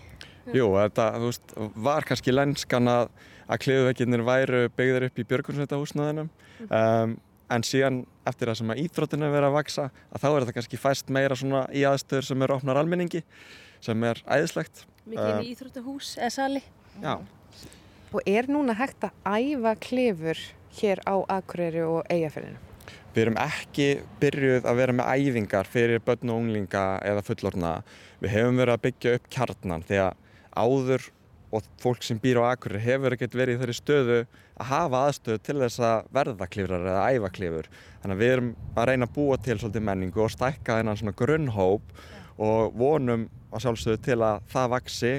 Jú, þetta veist, var kannski lenskan að, að klifuvegginir væru byggðar upp í björgunsveitahúsnaðinum mm -hmm. um, en síðan eftir það sem að íþróttinu verið að vaksa að þá er þetta kannski fæst meira svona í aðstöður sem eru opnar almenningi sem er æðislegt. Mikið inn í Íþróttahús eða sali. Já. Og er núna hægt að æfa klefur hér á Akureyri og Eyjafjörðinu? Við erum ekki byrjuð að vera með æfingar fyrir börn og unglinga eða fullorna. Við hefum verið að byggja upp kjarnan því að áður og fólk sem býr á Akureyri hefur ekkert verið í þeirri stöðu að hafa aðstöðu til þess að verða klifrar eða æfa klifur. Þannig að við erum að reyna að búa til svolítið menningu og stækka þennan svona grunnhóp og vonum að sjálfsögðu til að það vaksi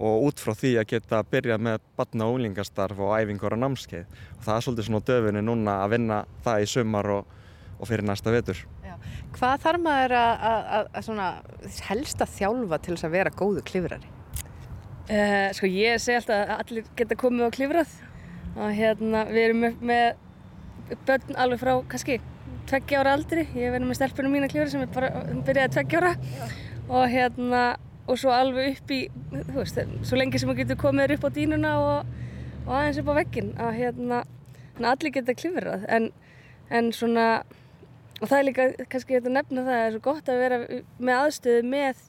og út frá því að geta byrjað með batna og unglingastarf og æfingur og námskeið. Og það er svolítið svona döfunni núna að vinna það í sumar og, og fyrir næsta vetur. Hvað þarf maður að, að, að svona, helst að þjálfa til þess að vera góðu klifrari? Uh, sko ég segi alltaf að allir geta komið á klifrað. Og hérna við erum með, með börn alveg frá kannski tveggja ára aldri, ég verði með stelpunum mín að klifra sem er bara, byrjaði tveggja ára. Og hérna og svo alveg upp í, þú veist, svo lengi sem þú getur komið upp á dínuna og, og aðeins upp á veggin að hérna, allir geta klifrað. En, en svona og það er líka kannski að nefna það að það er svo gott að vera með aðstöðu með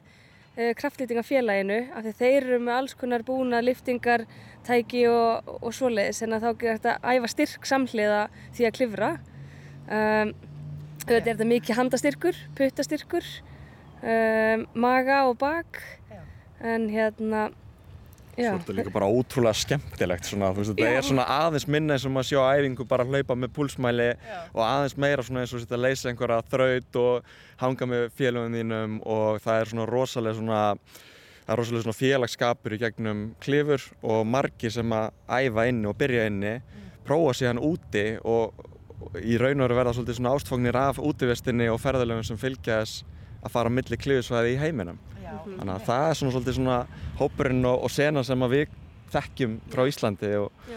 e, kraftlýtingafélaginu af því þeir eru með alls konar búna liftingar, tæki og, og svoleiðis en þá getur þetta æfa styrk samhliða því að klifra. Um, þetta er þetta mikið handastyrkur, puttastyrkur um, maga og bak. En hérna Svo er þetta líka bara ótrúlega skemmtilegt svona, veist, þetta er svona aðeins minna eins og maður sjá æfingu bara hlaupa með púlsmæli Já. og aðeins meira svona eins og þetta leysa einhverja þraut og hanga með félagum þínum og það er svona rosalega svona það er rosalega svona félagskapur í gegnum klifur og margi sem að æfa inni og byrja inni mm. prófa sig hann úti og, og í raun og veru verða svolítið svona ástfóknir af útivestinni og ferðalöfum sem fylgja þess að fara á milli klifusvæði í heiminum Já. Þannig að það er svona svolítið svona hópurinn og, og sena sem við þekkjum frá Íslandi. Og...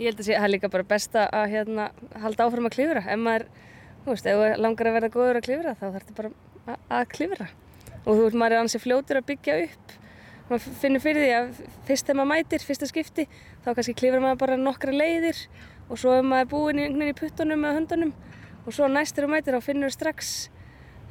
Ég held að það er líka bara best að hérna, halda áfram að klifra. Ef maður, veist, ef langar að verða góður að klifra þá þarf þetta bara að, klifra. Og þú veist, maður er ansið fljótur að byggja upp. Maður finnur fyrir því að fyrst þegar maður mætir, fyrsta skipti, þá kannski klifra maður bara nokkra leiðir og svo er maður búinn í, í puttunum eða hundunum og svo næstur og mætir þá finnur strax Eh,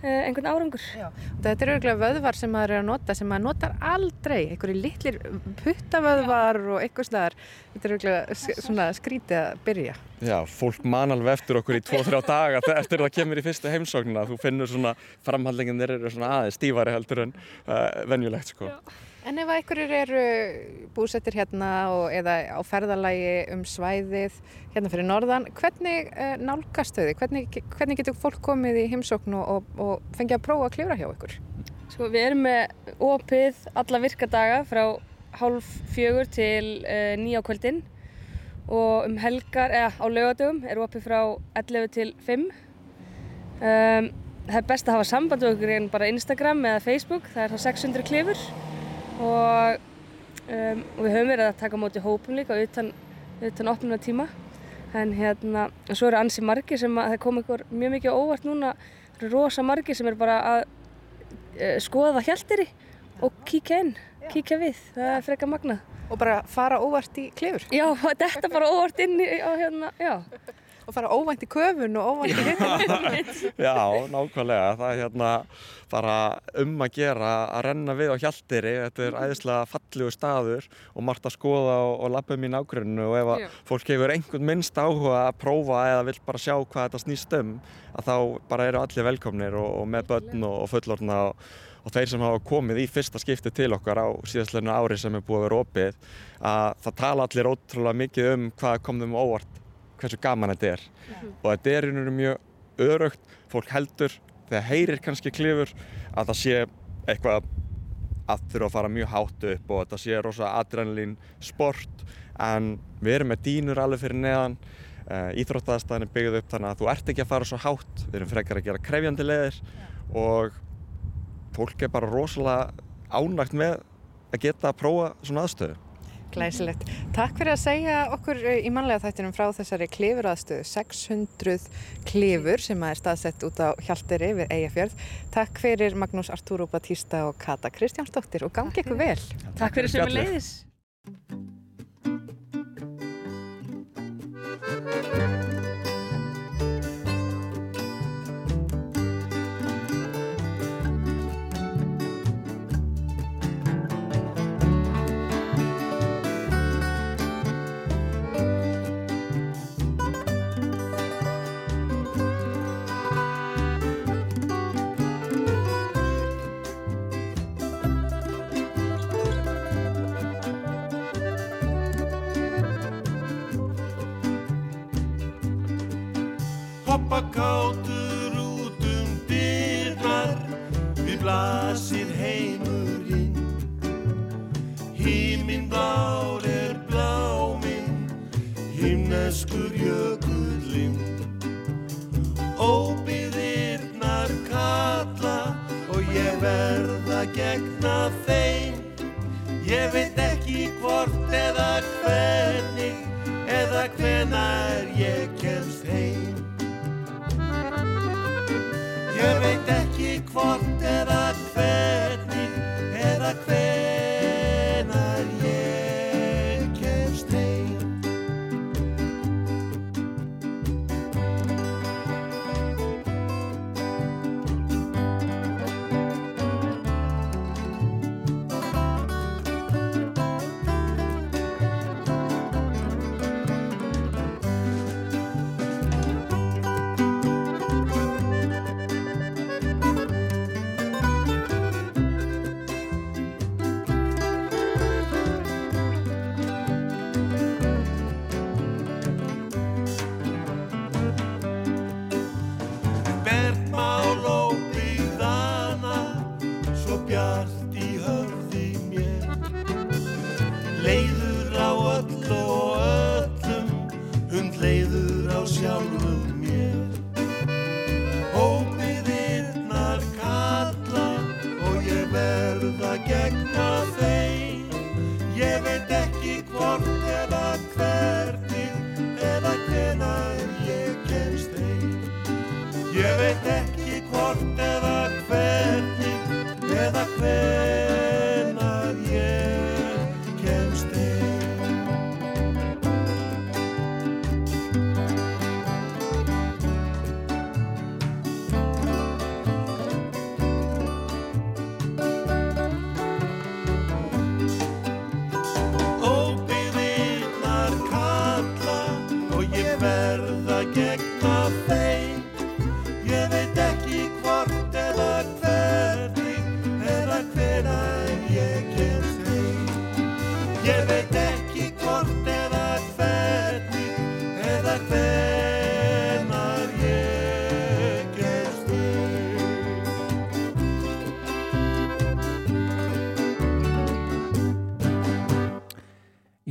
einhvern árangur. Já. Þetta eru auðvitað vöðvar sem maður er að nota sem maður notar aldrei, einhverju litlir puttavöðvar og eitthvað slagar þetta eru svona skrítið að byrja. Já, fólk man alveg eftir okkur í 2-3 daga eftir það kemur í fyrsta heimsóknina þú finnur svona framhaldingin þeir eru svona aðeins stífari heldur en uh, venjulegt sko. Já. En ef einhverjur eru búsettir hérna og, eða á ferðalagi um svæðið hérna fyrir norðan, hvernig uh, nálgastu þið? Hvernig, hvernig getur fólk komið í heimsókn og, og fengið að prófa að klifra hjá ykkur? Sko við erum með opið alla virkadaga frá hálf fjögur til uh, nýja kvöldin og um helgar, eða á lögadögum er opið frá 11 til 5. Um, það er best að hafa samband með okkur en bara Instagram eða Facebook, það er þá 600 klifur og, um, og við höfum verið að taka móti hópum líka utan, utan opnuna tíma en hérna, og svo eru ansi margir sem að það kom ykkur mjög mikið óvart núna það eru rosa margir sem er bara að uh, skoða hjæltiri og kíkja inn, kíkja við. Það er freka magnað. Og bara fara óvart í klefur já, [LAUGHS] þetta bara óvart inn í, á hérna, já og fara óvænt í köfun og óvænt í hittum Já, nákvæmlega. Það er hérna bara um að gera að renna við á hjaldiri þetta er æðislega fallegu staður og margt að skoða og, og lappa um í nákvæmunu og ef að Já. fólk hefur einhvern minnst áhuga að prófa eða vil bara sjá hvað þetta snýst um að þá bara eru allir velkomnir og, og með börn og, og fullorna og þeir sem hafa komið í fyrsta skipti til okkar á síðastleginu ári sem er búið að vera opið að það tala allir ótrúlega mikið um hvað kom þeim óvart hversu gaman þetta er. Mm -hmm. og þetta er einhvern veginn mjög örugt fólk heldur þegar heyrir kannski klifur að það sé eitthvað að þurfa að fara mjög hátt upp og þetta sé rosa adrenalín sport. En við erum með dýnur alveg fyrir neðan. Uh, íþróttaðastæðin er byggðið upp þannig að þú ert ekki að fara svo hátt. Við erum frekar að gera krefjandi leðir og fólk er bara rosalega ánægt með að geta að prófa svona aðstöðu Glæsilegt. Takk fyrir að segja okkur eh, í manlega þættinum frá þessari klifuraðstöðu 600 klifur sem er staðsett út á Hjalteri við Eyjafjörð. Takk fyrir Magnús Artúró Batista og Kata Kristjánsdóttir og gangi ykkur vel. Takk fyrir sem við leiðis. tropical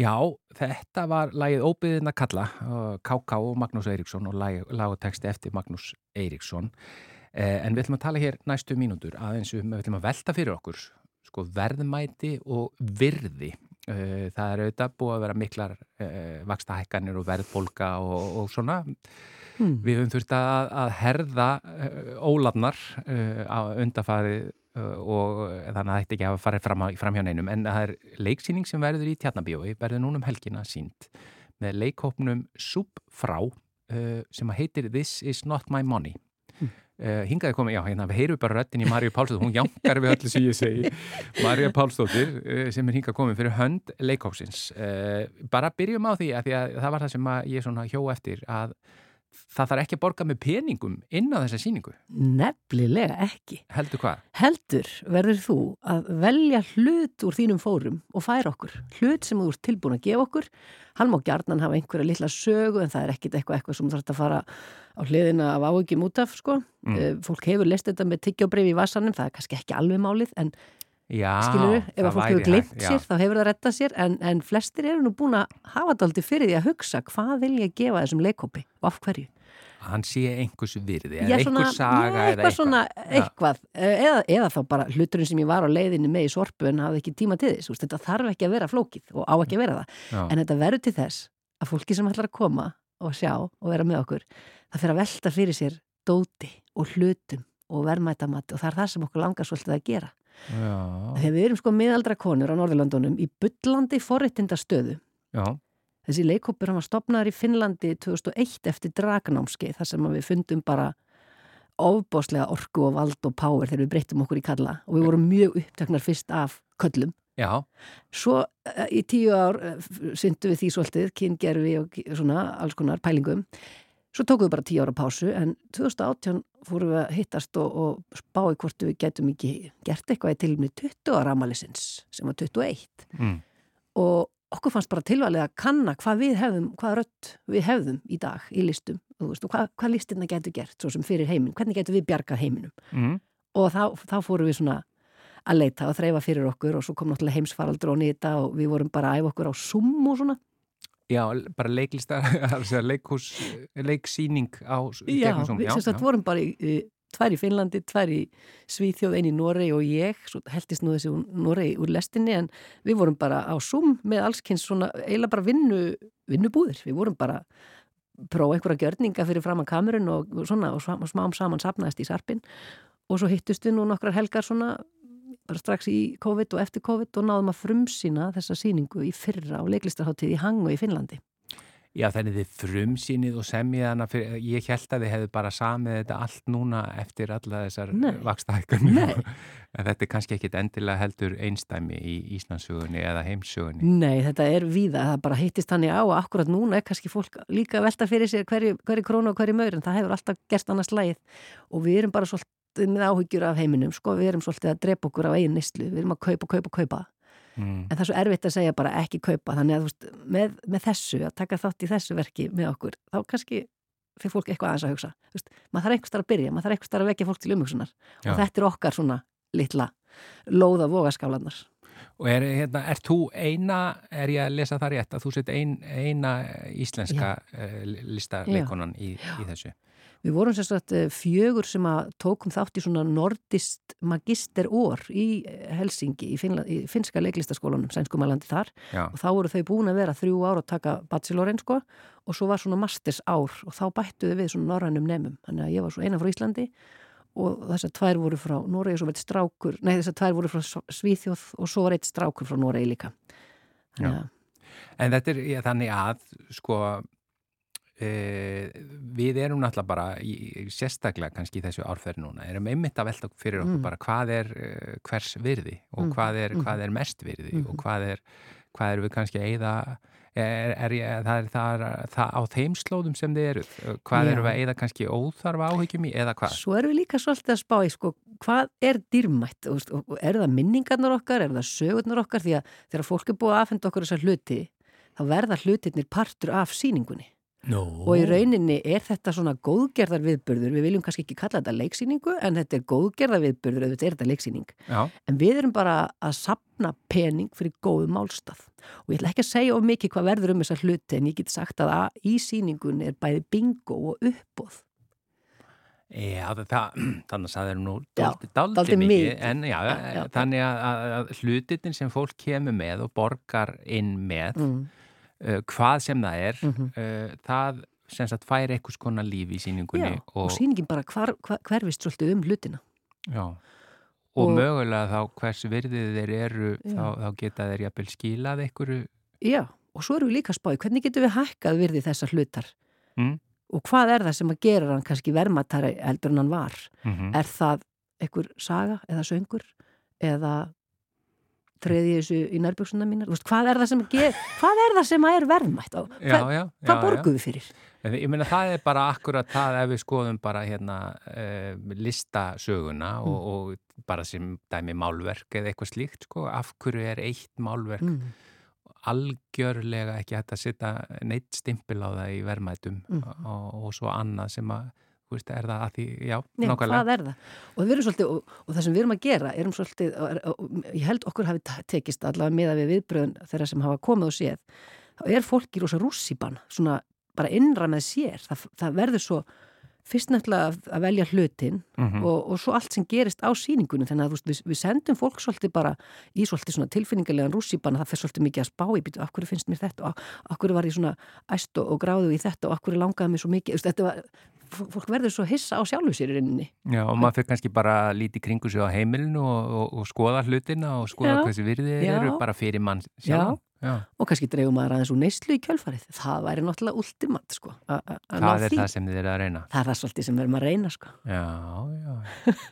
Já, þetta var lagið Óbyðina kalla, K.K. og Magnús Eiríksson og lag, lag og texti eftir Magnús Eiríksson. Eh, en við ætlum að tala hér næstu mínútur aðeins um, við ætlum að velta fyrir okkur sko, verðmæti og virði. Eh, það er auðvitað búið að vera miklar eh, vakstahækkanir og verðbólka og, og svona. Hmm. Við höfum þurft að, að herða óladnar uh, á undafarið og þannig að ætti ekki að fara fram, fram hjá neinum. En það er leiksýning sem verður í Tjarnabíói verður núna um helgina sínt með leikhópnum Súp frá uh, sem heitir This is not my money. Hmm. Uh, hingaði komið, já, hérna, við heyrum bara röttin í Marju Pálsdóttir, hún jánkar við öllu sem ég segi. [LAUGHS] Marja Pálsdóttir uh, sem er hingað komið fyrir hönd leikópsins uh, bara byrjum á því að, því að það var það sem að ég hjó eftir að það þarf ekki að borga með peningum inn á þessa síningu, Nefnilega ekki. heldur hvað? Heldur verður þú að velja hlut úr þínum fórum og færa okkur. Hlut sem þú ert tilbúin að gefa okkur. Hann má gjarnan hafa einhverja litla sögu en það er ekkit eitthvað, eitthvað sem þú þarfst að fara á hliðina af áhugjum út af, sko. Mm. Mm. Fólk hefur lest þetta með tyggjóbreyfi í vassanum, það er kannski ekki alveg málið, en Já, skilur ef að fólk hefur glimt hægt, já. sér, þá hefur það rettað sér, en, en flestir eru nú búin að hafa þetta aldrei fyrir því að hugsa hvað vil ég gefa þessum leikópi og af hverju. Hann sé einhvers virði, eða svona- einhver saga eða eitthvað svona, eitthvað, eða, eða þá bara hluturinn sem ég var á leiðinni með í sorpu en hafði ekki tíma til þess, þetta þarf ekki að vera flókið og á ekki að vera það, Já. en þetta verður til þess að fólki sem ætlar að koma og sjá og vera með okkur, það fyrir að velta fyrir sér dóti og hlutum og verðmætamatti og það er það sem okkur langar svolítið að gera. Já, Þegar við erum sko miðaldra konur á Norðurlandunum í bullandi forréttinda stöðu já, Þessi leikópur hann var stopnaður í Finnlandi 2001 eftir dragnámski þar sem við fundum bara ofbáslega orku og vald og power þegar við breyttum okkur í kalla. Og við vorum mjög uppteknar fyrst af köllum. já, Svo eh, í tíu ár syndum við því svolítið, kyngerfi og svona alls konar pælingum. Svo tókum við bara tíu ára pásu en 2018 fórum við að hittast og, og spá í hvort við getum ekki gert eitthvað í tilumni 20 ára amalisins sem var 21 mm. og okkur fannst bara tilvalið að kanna hvað við hefðum, hvað rött við hefðum í dag í listum veist, og hvað, hvað listina getur gert svo sem fyrir heiminn, hvernig getur við bjargað heiminum Mm. og þá, þá fórum við svona að leita og þreyfa fyrir okkur og svo kom náttúrulega heimsfaraldur og nýta og við vorum bara að æfa okkur á Zoom og svona Já, bara leiklista, [LAUGHS] leikhús, leiksýning á Já, við vorum bara í tvær í Finnlandi, tvær í Svíþjóð, einn í Noregi og ég, svo heldist nú þessi Noregi úr lestinni en við vorum bara á Zoom með allskynns svona eiginlega bara vinnu, vinnubúðir, við vorum bara prófa einhverja gjörninga fyrir fram að kamerun og svona og smám saman sapnaðist í sarpin og svo hittust við nú nokkrar helgar svona bara strax í COVID og eftir COVID og náðum að frumsýna þessa síningu í fyrra á leiklistarháttíð í Hangu í Finnlandi. Já, þannig þið frumsýnið og fyrir, ég held að þið hefðu bara samið þetta allt núna eftir alla þessar vakstahækkunni en þetta er kannski ekkit endilega heldur einstæmi í Íslandsugunni eða heimsugunni. Nei, þetta er víða það bara hittist hann í á að akkurat núna er kannski fólk líka velta fyrir sér hverju, hverju krónu og hverju maur en það hefur alltaf gerst annars lægið og við erum bara svolítið með áhyggjur af heiminum sko, við erum svolítið að drepa okkur á eigin nýstlu, við erum að kaupa, kaupa, kaupa mm. en það er svo erfitt að segja bara ekki kaupa þannig að veist, með, með þessu að taka þátt í þessu verki með okkur þá kannski fyrir fólk eitthvað aðeins að hugsa veist, maður þarf einhver starf að byrja, maður þarf einhver starf að vekja fólk til umhugsunar Já. og þetta er okkar svona litla lóða vogaskálanar Og er, hérna, er þú eina, er ég að lesa það rétt að þú set ein, eina íslenska uh, listarleikonan í, í þessu? Við vorum sérstaklega eh, fjögur sem að tókum þátt í svona nordist magisteror í eh, Helsingi, í, Finnla, í finska leiklistaskólanum, sænskumalandi þar Já. og þá voru þau búin að vera þrjú ár að taka bachelorinn sko og svo var svona masters ár og þá bættuðu við svona norrænum nefnum, þannig að ég var svo eina frá Íslandi og þessar tvær voru frá Noregi svo var eitt strákur, nei þessar tvær voru frá Svíþjóð og svo var eitt strákur frá Noregi líka. Þannig að En þetta er ja, þannig að sko við erum náttúrulega bara í, sérstaklega kannski í þessu árferð núna erum einmitt að velta fyrir okkur mm. bara hvað er uh, hvers virði og mm. hvað, er, mm. hvað er mest virði og mm. hvað er, hvað er við kannski að eigða er, er, það er það, það á þeim slóðum sem þið eru hvað Já. eru við að eigða kannski óþarfa áhyggjum í eða hvað? Svo erum við líka svolítið að spá í sko, hvað er dýrmætt er það minningarnar okkar, er það sögurnar okkar því að þegar fólk er búið að aðfenda okkur þessar hluti þá verða hlutirnir partur af síningunni No. og í rauninni er þetta svona góðgerðar viðbörður, við viljum kannski ekki kalla þetta leiksýningu en þetta er góðgerðar viðbörður auðvitað er þetta leiksýning. Já. en við erum bara að sapna pening fyrir góðu málstað. Og ég ætla ekki að segja of mikið hvað verður um þessar hluti en ég get sagt að, að í síningun er bæði bingo og uppbóð Já, það, þannig að það er nú daldi, daldi, daldi mikið en já, já, já. þannig að, að hlutin sem fólk kemur með og borgar inn með mm uh, hvað sem það er mm -hmm. uh, það sem sagt fær eitthvað skona líf í síningunni Já, og, og síningin bara hvar, hvar, hverfist svolítið um hlutina Já, og, og mögulega þá hvers virðið þeir eru þá, þá geta þeir jafnvel skilað einhverju Já, og svo eru við líka spáið hvernig getur við hækkað virðið þessar hlutar mm. og hvað er það sem að gera hann kannski vermatari eldur en hann var mm -hmm. er það einhver saga eða söngur eða treði þessu í nærbjöksuna mínar veist, hvað er hvað er, það sem er verðmætt og hvað, hvað borguðu fyrir ég meina það er bara akkurat það ef við skoðum bara hérna uh, listasöguna mm. og, og bara sem dæmi málverk eða eitthvað slíkt sko, af hverju er eitt málverk mm. algjörlega ekki hægt að setja neitt stimpil á það í verðmættum mm. og, og svo annað sem að Veist, er það að því, já, já nákvæmlega. það er það, og, svolítið, og, og það sem við erum að gera erum svolítið, og, ég held okkur hafi tekist allavega með að við viðbröðun þeirra sem hafa komið og séð, þá er fólki rosa rússipan, svona bara innra með sér, það, það verður svo fyrst nefnilega að velja hlutin mm -hmm. og, og svo allt sem gerist á síningunum þannig að við, við sendum fólk svolítið bara í svolítið svona tilfinningarlegan rússipan það fer svolítið mikið að spá í býtu, af hverju finnst mér þetta? Og af hverju var ég svona æst og, og gráðu í þetta? Og af hverju langaði mér svo mikið? Þetta var, fólk verður svo hissa á sjálfu sér í reyninni. Já og maður fyrir kannski bara lítið kringu sig á heimilinu og, og skoða hlutina og skoða hvað þessi virðið eru bara fyrir mann sjálf. Já. og kannski dreifum maður aðeins úr neyslu í kjölfarið það væri náttúrulega ultimat sko, það er því. það sem þið eru að reyna það er það svolítið sem við erum að reyna sko. já, já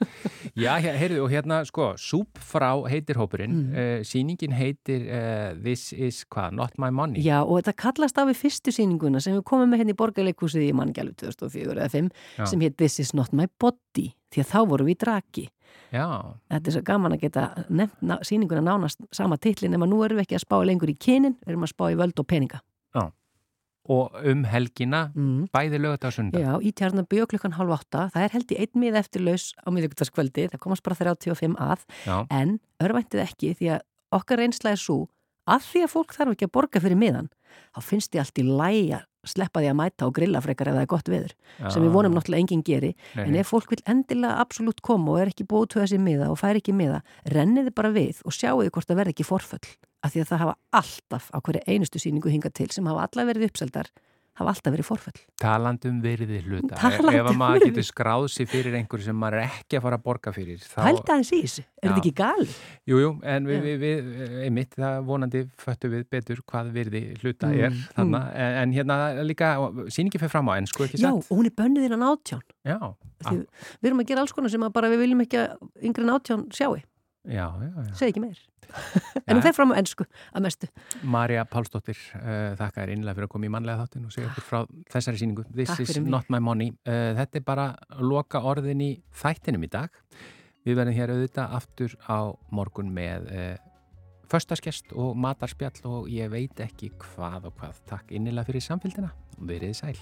[LAUGHS] já, heyrðu, og hérna sko Súpfrá heitir hópurinn mm. uh, síningin heitir uh, This is hvað, Not My Money já, og þetta kallast af í fyrstu síninguna sem við komum með hérna í borgarleikúsið í manngælu 2004 eða 2005 sem heit This is Not My Body því að þá vorum við í draki Já. Þetta er svo gaman að geta nefna síninguna nánast sama titli nema nú erum við ekki að spá lengur í kynin, við erum að spá í völd og peninga. Já. Og um helgina, mm. bæði lögut á sunda. Já, í tjarnabjö klukkan halv åtta, það er held í einn mið eftir laus á miðugtaskvöldi, það komast bara 35 að, Já. en örvæntið ekki því að okkar reynsla er svo að því að fólk þarf ekki að borga fyrir miðan þá finnst ég allt í læg að sleppa því að mæta og grilla frekar ef það er gott veður sem við vonum náttúrulega enginn geri. Nei, en ef fólk vil endilega absolutt koma og er ekki búið til þessi miða og fær ekki miða renniði bara við og sjáuði hvort það verði ekki forföll af því að það hafa alltaf á hverju einustu síningu hingað til sem hafa alla verið uppseldar hafa alltaf verið forföll Talandum virði hluta. Talandi ef að um maður getur skráð sér fyrir einhverju sem maður er ekki að fara að borga fyrir. Þá, Hælda aðeins í þessu, er Já. þetta ekki gali? Jú, jú, en við, Já. við, við einmitt, það vonandi föttu við betur hvað virði hluta Mm, er þarna. En, en hérna líka, síningi fyrir fram á ennsku, ekki Já, satt? og hún er bönnuð innan átján Já, Því við erum að gera alls konar sem að bara við viljum ekki að yngri en átján sjáu, já, já, já. segi ekki meir [LAUGHS] en hún fer fram á ennsku að mestu Marja Pálsdóttir, uh, þakka þér innlega fyrir að koma í mannlega þáttin og segja okkur frá þessari síningu. This is mig. not my money. Uh, þetta er bara loka orðin í þættinum í dag. Við verðum hér auðvitað aftur á morgun með uh, föstaskest og matarspjall og ég veit ekki hvað og hvað. Takk innilega fyrir samfélgina. Verið sæl.